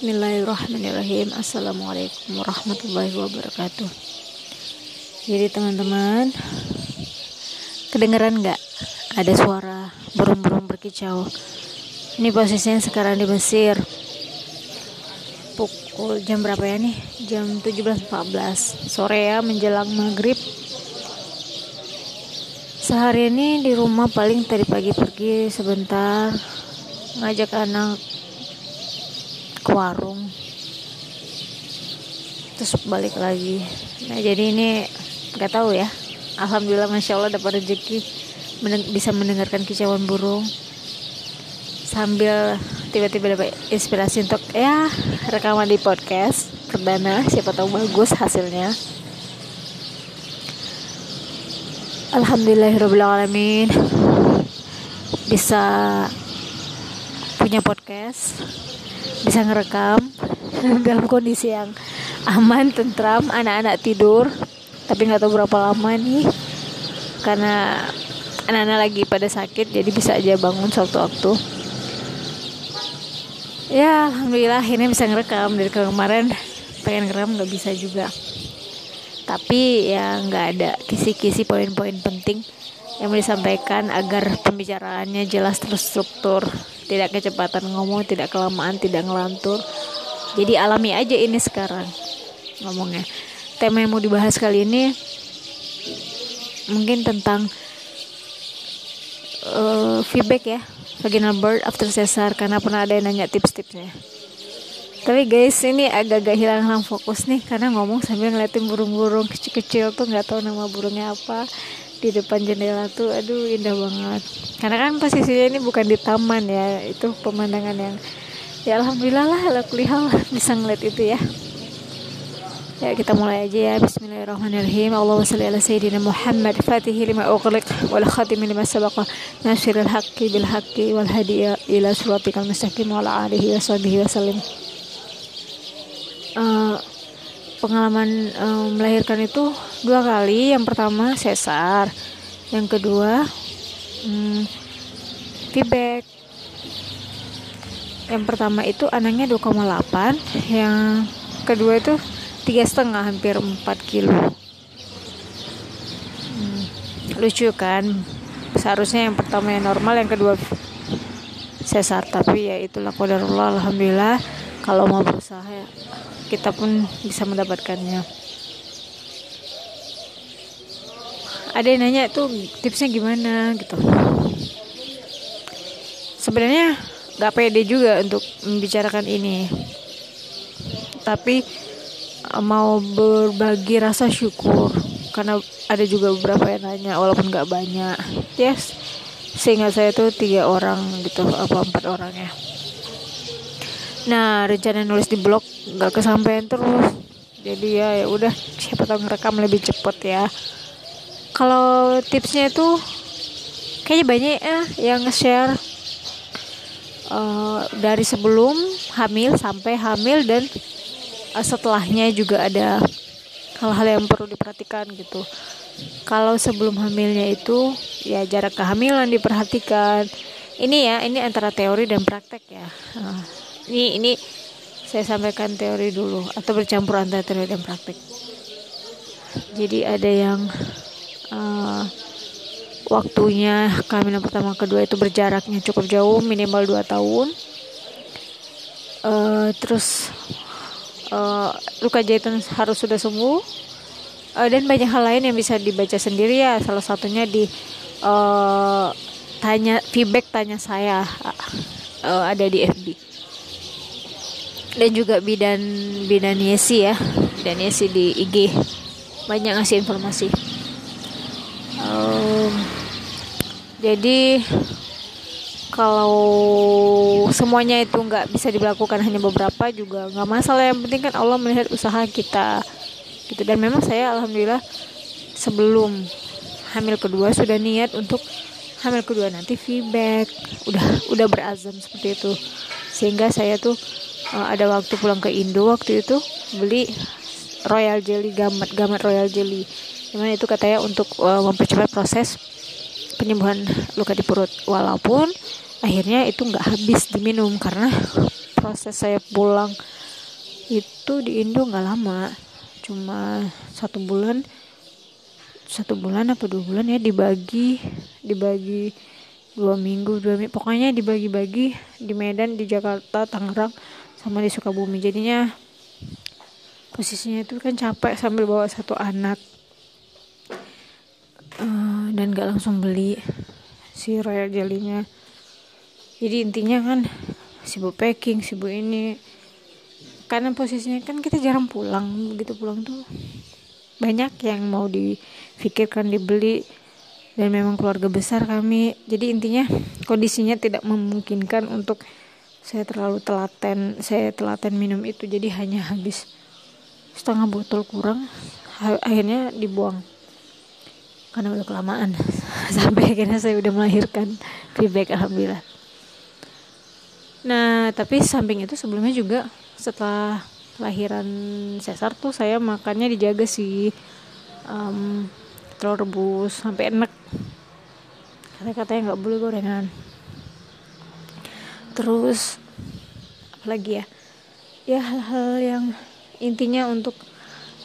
Bismillahirrahmanirrahim. Assalamualaikum warahmatullahi wabarakatuh. Jadi teman-teman Kedengeran nggak? Ada suara burung-burung berkicau. Ini posisinya sekarang di Mesir. Pukul jam berapa ya nih? Jam 17.14 Sore ya menjelang maghrib. Sehari ini di rumah paling tadi pagi pergi sebentar Ngajak anak warung. Terus balik lagi. Nah jadi ini nggak tahu ya. Alhamdulillah masya allah dapat rezeki mendeng bisa mendengarkan kicauan burung. Sambil tiba-tiba dapat inspirasi untuk ya rekaman di podcast. Perdana siapa tahu bagus hasilnya. Alhamdulillahirobbilalamin bisa punya podcast bisa ngerekam dalam kondisi yang aman, tentram, anak-anak tidur. Tapi nggak tahu berapa lama nih, karena anak-anak lagi pada sakit, jadi bisa aja bangun sewaktu-waktu. Ya, alhamdulillah ini bisa ngerekam dari kemarin pengen ngerekam nggak bisa juga. Tapi ya nggak ada kisi-kisi poin-poin penting yang disampaikan agar pembicaraannya jelas terstruktur tidak kecepatan ngomong tidak kelamaan tidak ngelantur. Jadi alami aja ini sekarang ngomongnya. Tema yang mau dibahas kali ini mungkin tentang uh, feedback ya vaginal birth after cesar karena pernah ada yang nanya tips-tipsnya tapi guys ini agak-agak hilang-hilang fokus nih karena ngomong sambil ngeliatin burung-burung kecil-kecil tuh nggak tahu nama burungnya apa. Di depan jendela tuh aduh indah banget. Karena kan posisinya ini bukan di taman ya itu pemandangan yang ya alhamdulillah lah alhamdulillah bisa ngeliat itu ya. Ya kita mulai aja ya. Bismillahirrahmanirrahim. Allahumma salli ala sayyidina Muhammad. Fatihi lima ughliq wal khatimi lima sabaqa. Nasiril haqqi bil haqqi wal hadiya ila suratikal mustaqim wa ala alihi wa sahbihi wa uh, pengalaman um, melahirkan itu dua kali. Yang pertama sesar. Yang kedua um, feedback yang pertama itu anaknya 2,8 yang kedua itu tiga setengah hampir 4 kilo. Hmm, lucu kan? Seharusnya yang pertama yang normal yang kedua sesar. Tapi ya itulah kodarullah alhamdulillah kalau mau berusaha ya kita pun bisa mendapatkannya. Ada yang nanya tuh tipsnya gimana gitu. Sebenarnya nggak pede juga untuk membicarakan ini. Tapi eh, mau berbagi rasa syukur karena ada juga beberapa yang nanya walaupun nggak banyak. Yes sehingga saya tuh tiga orang gitu apa empat orang ya nah rencana nulis di blog nggak kesampaian terus. Jadi ya ya udah siapa tahu ngerekam lebih cepet ya. Kalau tipsnya itu kayaknya banyak ya yang nge-share uh, dari sebelum hamil sampai hamil dan uh, setelahnya juga ada hal-hal yang perlu diperhatikan gitu. Kalau sebelum hamilnya itu ya jarak kehamilan diperhatikan. Ini ya ini antara teori dan praktek ya. Uh, ini ini saya sampaikan teori dulu atau bercampur antara teori dan praktek jadi ada yang uh, waktunya kehamilan pertama kedua itu berjaraknya cukup jauh minimal 2 tahun. Uh, terus uh, luka jahitan harus sudah sembuh. Uh, dan banyak hal lain yang bisa dibaca sendiri ya. Salah satunya di uh, tanya feedback tanya saya uh, ada di FB dan juga bidan bidan Yesi ya. Bidan Yesi di IG banyak ngasih informasi. Um, jadi kalau semuanya itu nggak bisa dilakukan hanya beberapa juga nggak masalah. Yang penting kan Allah melihat usaha kita gitu. Dan memang saya alhamdulillah sebelum hamil kedua sudah niat untuk hamil kedua nanti feedback. Udah udah berazam seperti itu. Sehingga saya tuh uh, ada waktu pulang ke Indo waktu itu beli royal jelly gamat gamat royal jelly. Di mana itu katanya untuk uh, mempercepat proses penyembuhan luka di perut. Walaupun akhirnya itu nggak habis diminum karena proses saya pulang itu di Indo nggak lama. Cuma satu bulan satu bulan apa dua bulan ya dibagi dibagi dua minggu dua minggu. Pokoknya dibagi-bagi di Medan di Jakarta Tangerang sama di Sukabumi. Jadinya posisinya itu kan capek sambil bawa satu anak. Uh, dan gak langsung beli si royal jellynya. Jadi intinya kan sibuk packing sibuk ini. Karena posisinya kan kita jarang pulang. Begitu pulang tuh banyak yang mau difikirkan dibeli. Dan memang keluarga besar kami. Jadi intinya kondisinya tidak memungkinkan untuk saya terlalu telaten saya telaten minum itu jadi hanya habis setengah botol kurang akhirnya dibuang. Karena udah kelamaan sampai akhirnya saya udah melahirkan. Feedback alhamdulillah. Nah tapi samping itu sebelumnya juga setelah lahiran sesar tuh saya makannya dijaga sih. Um, telur rebus sampai enak katanya katanya nggak boleh gorengan terus. Apa lagi ya? Ya hal-hal yang intinya untuk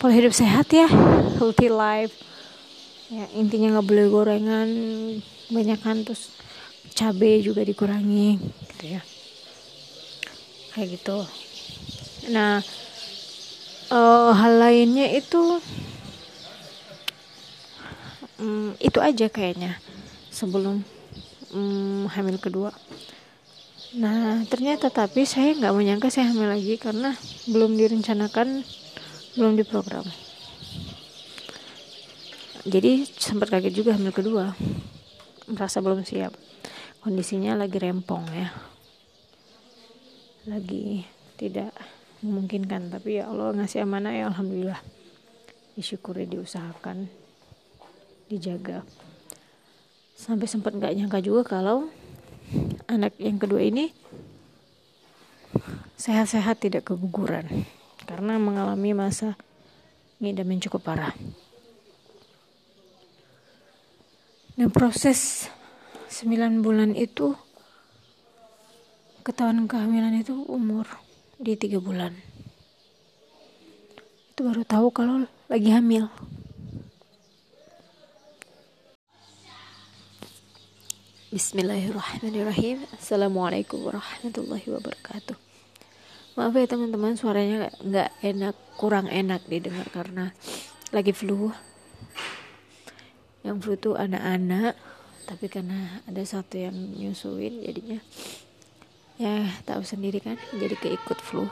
pola hidup sehat ya. Healthy life. Ya intinya nggak boleh gorengan banyak kan terus cabai juga dikurangi gitu ya. Kayak gitu. Nah, uh, hal lainnya itu um, itu aja kayaknya sebelum um, hamil kedua. Nah, ternyata tapi saya nggak menyangka saya hamil lagi karena belum direncanakan, belum diprogram. Jadi sempat kaget juga hamil kedua, merasa belum siap. Kondisinya lagi rempong ya, lagi tidak memungkinkan tapi ya Allah ngasih amanah ya Alhamdulillah disyukuri diusahakan dijaga sampai sempat nggak nyangka juga kalau anak yang kedua ini sehat-sehat tidak keguguran. Karena mengalami masa ngidam yang cukup parah. Nah proses 9 bulan itu ketahuan kehamilan itu umur di tiga bulan. Itu baru tahu kalau lagi hamil Bismillahirrahmanirrahim. Assalamualaikum warahmatullahi wabarakatuh. Maaf ya teman-teman suaranya nggak enak kurang enak didengar karena lagi flu. Yang flu tuh anak-anak tapi karena ada satu yang nyusuin jadinya. Ya tahu sendiri kan jadi keikut flu.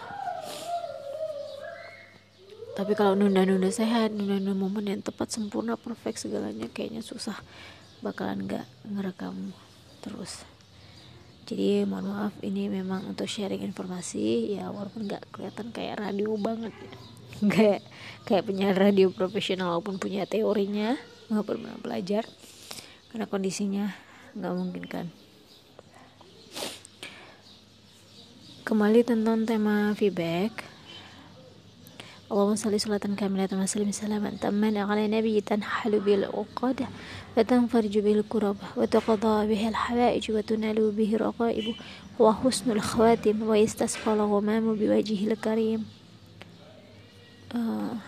Tapi kalau nunda-nunda sehat nunda-nunda momen yang tepat sempurna perfect segalanya kayaknya susah. Bakalan nggak ngerekam terus. Jadi mohon maaf ini memang untuk sharing informasi. Ya walaupun nggak kelihatan kayak radio banget ya. Kayak kayak punya radio profesional walaupun punya teorinya nggak pernah belajar. Karena kondisinya nggak mungkin kan. Kembali tentang tema feedback. Allahumma salli salatan kamilatan wa sallim salaman tamman ala nabi tanhalu al hawaij wa tunalu bihi raqaib wa husnul khawatim wa istasqa al biwajhil karim. Uh,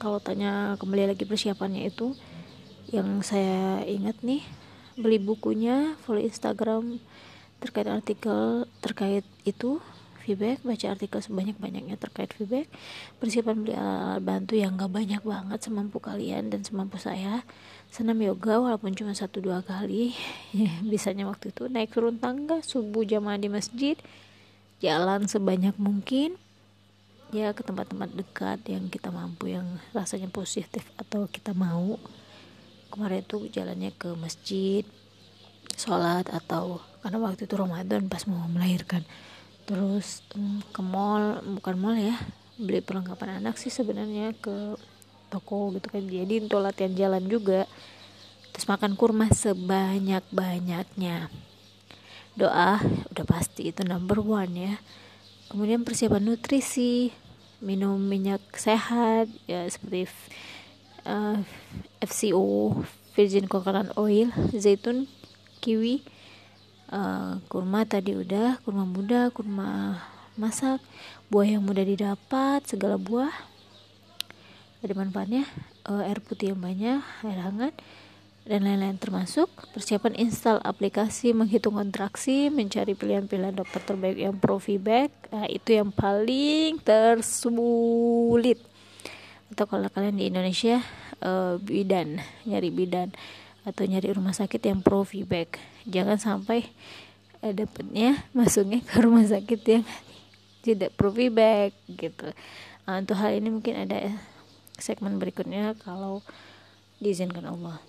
kalau tanya kembali lagi persiapannya itu yang saya ingat nih beli bukunya follow Instagram terkait artikel terkait itu feedback baca artikel sebanyak-banyaknya terkait feedback persiapan beli alat bantu yang gak banyak banget semampu kalian dan semampu saya. Senam yoga walaupun cuma satu dua kali. Ya, bisanya waktu itu naik turun tangga subuh jamaah di masjid jalan sebanyak mungkin ya ke tempat-tempat dekat yang kita mampu yang rasanya positif atau kita mau. Kemarin itu jalannya ke masjid sholat atau karena waktu itu Ramadan pas mau melahirkan terus um, ke mall bukan mall ya beli perlengkapan anak sih sebenarnya ke toko gitu kan. Jadi untuk latihan jalan juga terus makan kurma sebanyak banyaknya doa udah pasti itu number one ya. Kemudian persiapan nutrisi minum minyak sehat ya seperti uh, FCO virgin coconut oil zaitun kiwi uh, kurma tadi udah kurma muda kurma masak buah yang mudah didapat segala buah. Ada manfaatnya uh, air putih yang banyak air hangat dan lain-lain. Termasuk persiapan install aplikasi menghitung kontraksi mencari pilihan-pilihan dokter terbaik yang pro nah, itu yang paling tersulit. Atau kalau kalian di Indonesia uh, bidan nyari bidan atau nyari rumah sakit yang pro feedback jangan sampai uh, dapatnya masuknya ke rumah sakit yang tidak pro feedback gitu nah, untuk hal ini mungkin ada segmen berikutnya kalau diizinkan Allah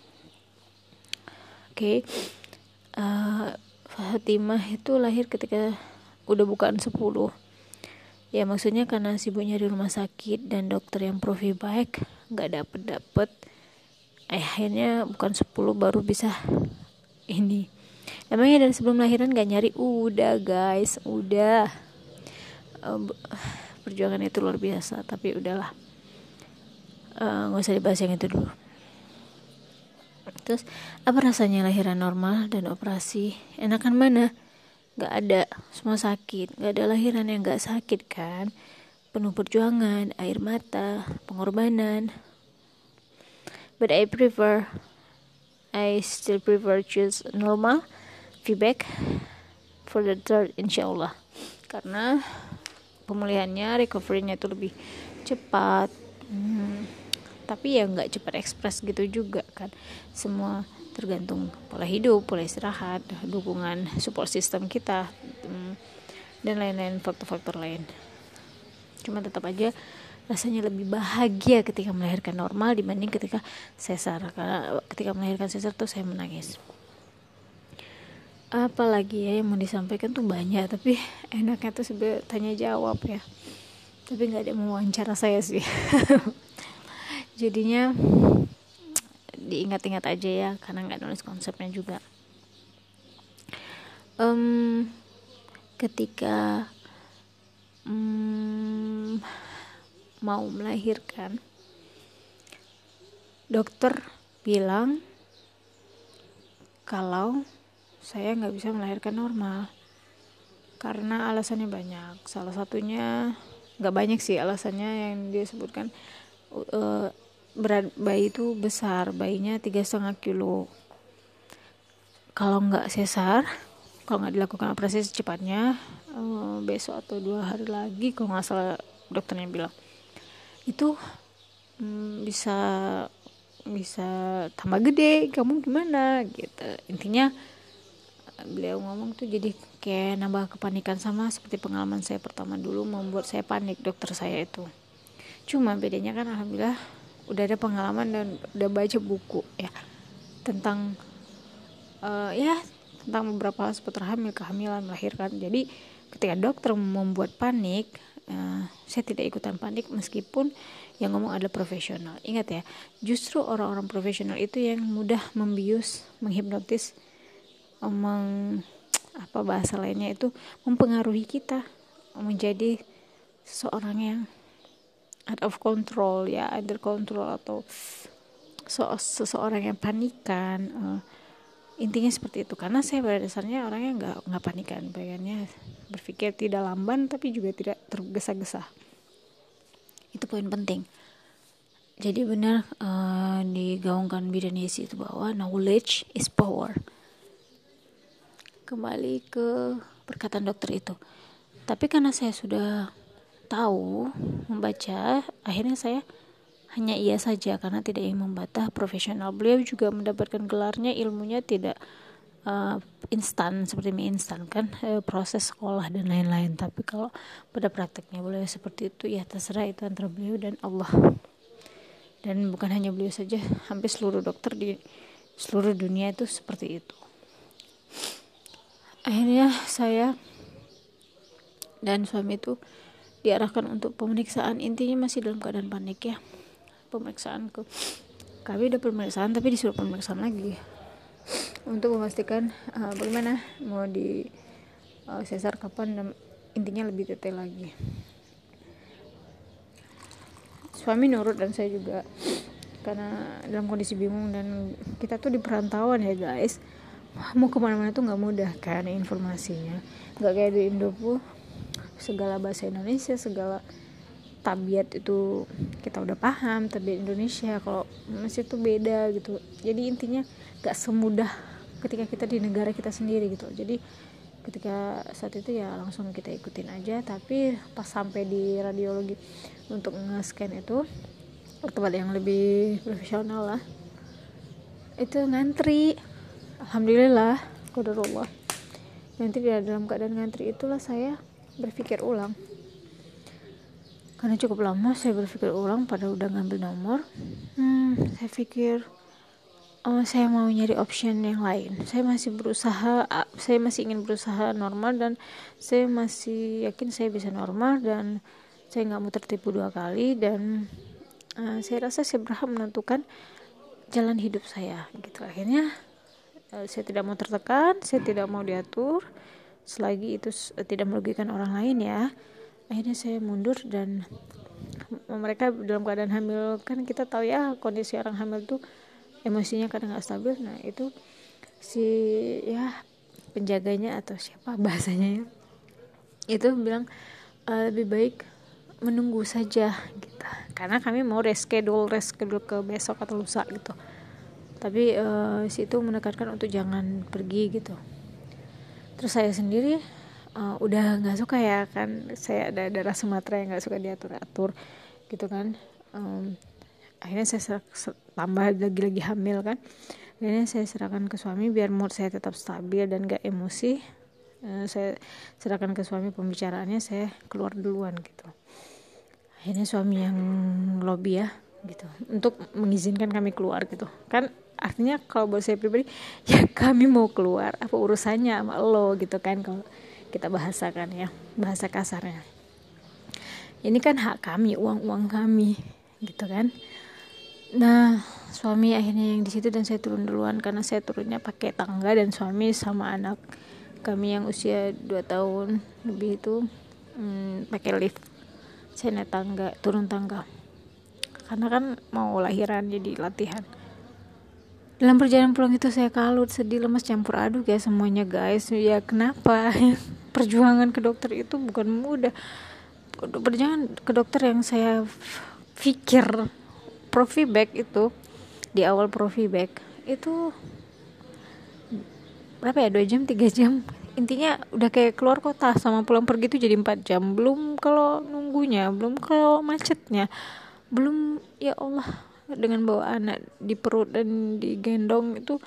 Oke. Okay. Uh, Fatimah itu lahir ketika udah bukan 10. Ya maksudnya karena sibuknya di rumah sakit dan dokter yang profi baik nggak dapet dapet akhirnya bukan 10 baru bisa ini emangnya dari sebelum lahiran gak nyari udah guys udah uh, perjuangan itu luar biasa tapi udahlah uh, nggak usah dibahas yang itu dulu Terus apa rasanya lahiran normal dan operasi? Enakan mana? Gak ada, semua sakit. Gak ada lahiran yang gak sakit kan? Penuh perjuangan, air mata, pengorbanan. But I prefer, I still prefer choose normal feedback for the third insyaallah. Karena pemulihannya, recovery-nya itu lebih cepat. Hmm tapi ya nggak cepat ekspres gitu juga kan semua tergantung pola hidup pola istirahat dukungan support system kita mm, dan lain-lain faktor-faktor lain cuma tetap aja rasanya lebih bahagia ketika melahirkan normal dibanding ketika sesar. Karena ketika melahirkan sesar tuh saya menangis. Apalagi ya yang mau disampaikan tuh banyak tapi enaknya tuh sebenarnya tanya jawab ya. Tapi nggak ada mewawancara saya sih. Jadinya diingat-ingat aja ya karena nggak nulis konsepnya juga. Um, ketika um, mau melahirkan. Dokter bilang kalau saya nggak bisa melahirkan normal karena alasannya banyak. Salah satunya nggak banyak sih alasannya yang dia sebutkan uh, berat bayi itu besar bayinya tiga setengah kilo. Kalau nggak sesar kalau nggak dilakukan operasi secepatnya uh, besok atau dua hari lagi kalau nggak salah dokternya bilang itu um, bisa bisa tambah gede kamu gimana gitu. Intinya beliau ngomong tuh jadi kayak nambah kepanikan sama seperti pengalaman saya pertama dulu membuat saya panik dokter saya itu. Cuma bedanya kan alhamdulillah udah ada pengalaman dan udah baca buku ya. Tentang uh, ya tentang beberapa hal seputar hamil kehamilan melahirkan. Jadi ketika dokter membuat panik uh, saya tidak ikutan panik meskipun yang ngomong adalah profesional. Ingat ya justru orang-orang profesional itu yang mudah membius menghipnotis meng apa bahasa lainnya itu mempengaruhi kita menjadi seseorang yang out of control ya under control atau so seseorang yang panikan uh, intinya seperti itu. Karena saya pada dasarnya orangnya nggak nggak panikan pengennya berpikir tidak lamban tapi juga tidak tergesa-gesa. Itu poin penting. Jadi benar uh, digaungkan bidan Yesi itu bahwa knowledge is power. Kembali ke perkataan dokter itu. Tapi karena saya sudah tahu membaca akhirnya saya hanya iya saja karena tidak ingin membantah profesional. Beliau juga mendapatkan gelarnya ilmunya tidak uh, instan seperti mie instan kan uh, proses sekolah dan lain-lain. Tapi kalau pada prakteknya beliau seperti itu ya terserah itu antara beliau dan Allah. Dan bukan hanya beliau saja hampir seluruh dokter di seluruh dunia itu seperti itu. Akhirnya saya dan suami itu diarahkan untuk pemeriksaan. Intinya masih dalam keadaan panik ya pemeriksaan ke kami udah pemeriksaan tapi disuruh pemeriksaan lagi. Untuk memastikan uh, bagaimana mau di uh, sesar kapan dan intinya lebih detail lagi. Suami nurut dan saya juga karena dalam kondisi bingung dan kita tuh di perantauan ya guys. Mau ke mana-mana tuh nggak mudah kan informasinya. Nggak kayak di Indopu segala bahasa Indonesia segala tabiat itu kita udah paham tabiat Indonesia kalau masih itu beda gitu. Jadi intinya gak semudah ketika kita di negara kita sendiri gitu. Jadi ketika saat itu ya langsung kita ikutin aja tapi pas sampai di radiologi untuk nge-scan itu tempat yang lebih profesional lah itu ngantri. Alhamdulillah qadarullah nanti dalam keadaan ngantri itulah saya berpikir ulang karena cukup lama saya berpikir ulang pada udah ngambil nomor. Hmm, saya pikir oh, saya mau nyari option yang lain. Saya masih berusaha saya masih ingin berusaha normal dan saya masih yakin saya bisa normal dan saya nggak mau tertipu dua kali dan uh, saya rasa saya berhak menentukan jalan hidup saya. Gitu akhirnya uh, saya tidak mau tertekan saya tidak mau diatur. Selagi itu tidak merugikan orang lain ya akhirnya saya mundur dan mereka dalam keadaan hamil kan kita tahu ya kondisi orang hamil tuh emosinya kadang nggak stabil. Nah itu si ya penjaganya atau siapa bahasanya ya itu bilang e, lebih baik menunggu saja gitu. Karena kami mau reschedule reschedule ke besok atau lusa gitu. Tapi si itu menekankan untuk jangan pergi gitu. Terus saya sendiri uh, udah nggak suka ya kan saya ada darah Sumatera yang nggak suka diatur atur gitu kan. Um, akhirnya saya ser- tambah lagi-lagi hamil kan. Akhirnya saya serahkan ke suami biar mood saya tetap stabil dan gak emosi. Uh, saya serahkan ke suami pembicaraannya saya keluar duluan gitu. Akhirnya suami yang lobby ya gitu. Untuk mengizinkan kami keluar gitu. Kan artinya kalau buat saya pribadi ya kami mau keluar apa urusannya sama lo gitu kan. Kalau kita bahasakan ya bahasa kasarnya. Ini kan hak kami uang uang kami gitu kan. Nah suami akhirnya yang di situ dan saya turun duluan karena saya turunnya pakai tangga dan suami sama anak kami yang usia 2 tahun lebih itu hmm, pakai lift. Saya naik tangga turun tangga. Karena kan mau lahiran jadi latihan. Dalam perjalanan pulang itu saya kalut sedih lemas campur aduk ya semuanya guys. Ya kenapa perjuangan ke dokter itu bukan mudah. Perjuangan ke dokter yang saya pikir Profibag itu di awal Profibag itu berapa ya dua jam tiga jam. Intinya udah kayak keluar kota sama pulang pergi itu jadi empat jam. Belum kalau nunggunya belum kalau macetnya belum ya Allah dengan bawa anak di perut dan digendong itu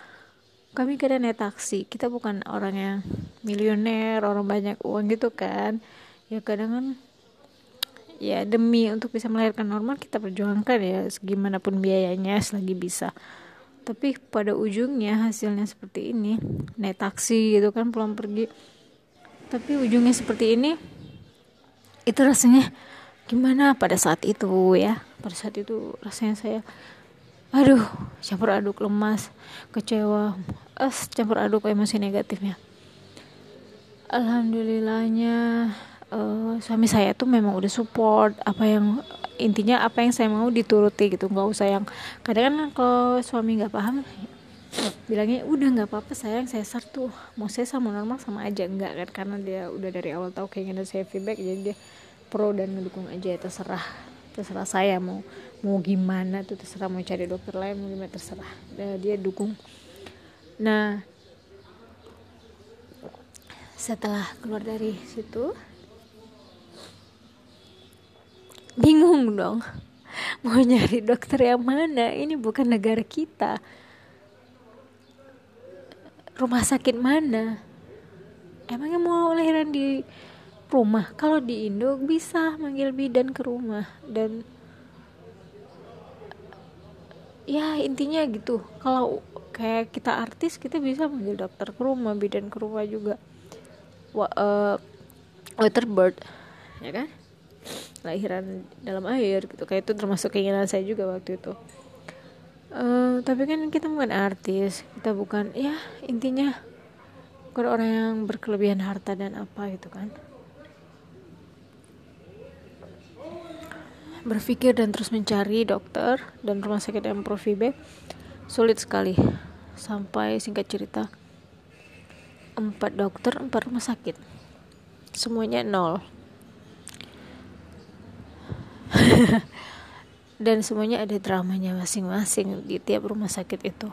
kami kadang naik taksi. Kita bukan orang yang miliuner orang banyak uang gitu kan. Ya kadang kan ya demi untuk bisa melahirkan normal kita perjuangkan ya segimanapun biayanya selagi bisa. Tapi pada ujungnya hasilnya seperti ini. Naik taksi gitu kan pulang pergi. Tapi ujungnya seperti ini itu rasanya gimana pada saat itu ya. Pada saat itu rasanya saya aduh campur aduk lemas kecewa. Es campur aduk emosi negatifnya. Alhamdulillahnya uh, suami saya tuh memang udah support. Apa yang intinya apa yang saya mau dituruti gitu. Nggak usah yang kadang kan kalau suami nggak paham bilangnya udah nggak apa-apa sayang saya tuh. Mau saya sama normal sama aja. Enggak kan karena dia udah dari awal tahu kayaknya saya feedback jadi dia pro dan ngedukung aja terserah. Terserah saya mau mau gimana tuh terserah mau cari dokter lain mau gimana terserah. Nah, dia dukung. Nah setelah keluar dari situ bingung dong. Mau nyari dokter yang mana? Ini bukan negara kita. Rumah sakit mana? Emangnya mau lahiran di rumah? Kalau di Indo bisa manggil bidan ke rumah dan ya intinya gitu. Kalau kayak kita artis kita bisa manggil dokter ke rumah bidan ke rumah juga. Wa, uh, waterbird ya kan? Lahiran dalam air gitu. Kayak itu termasuk keinginan saya juga waktu itu. Uh, tapi kan kita bukan artis kita bukan ya intinya bukan orang yang berkelebihan harta dan apa gitu kan berpikir dan terus mencari dokter dan rumah sakit yang profibe sulit sekali. Sampai singkat cerita empat dokter empat rumah sakit. Semuanya nol. Dan semuanya ada dramanya masing-masing di tiap rumah sakit itu.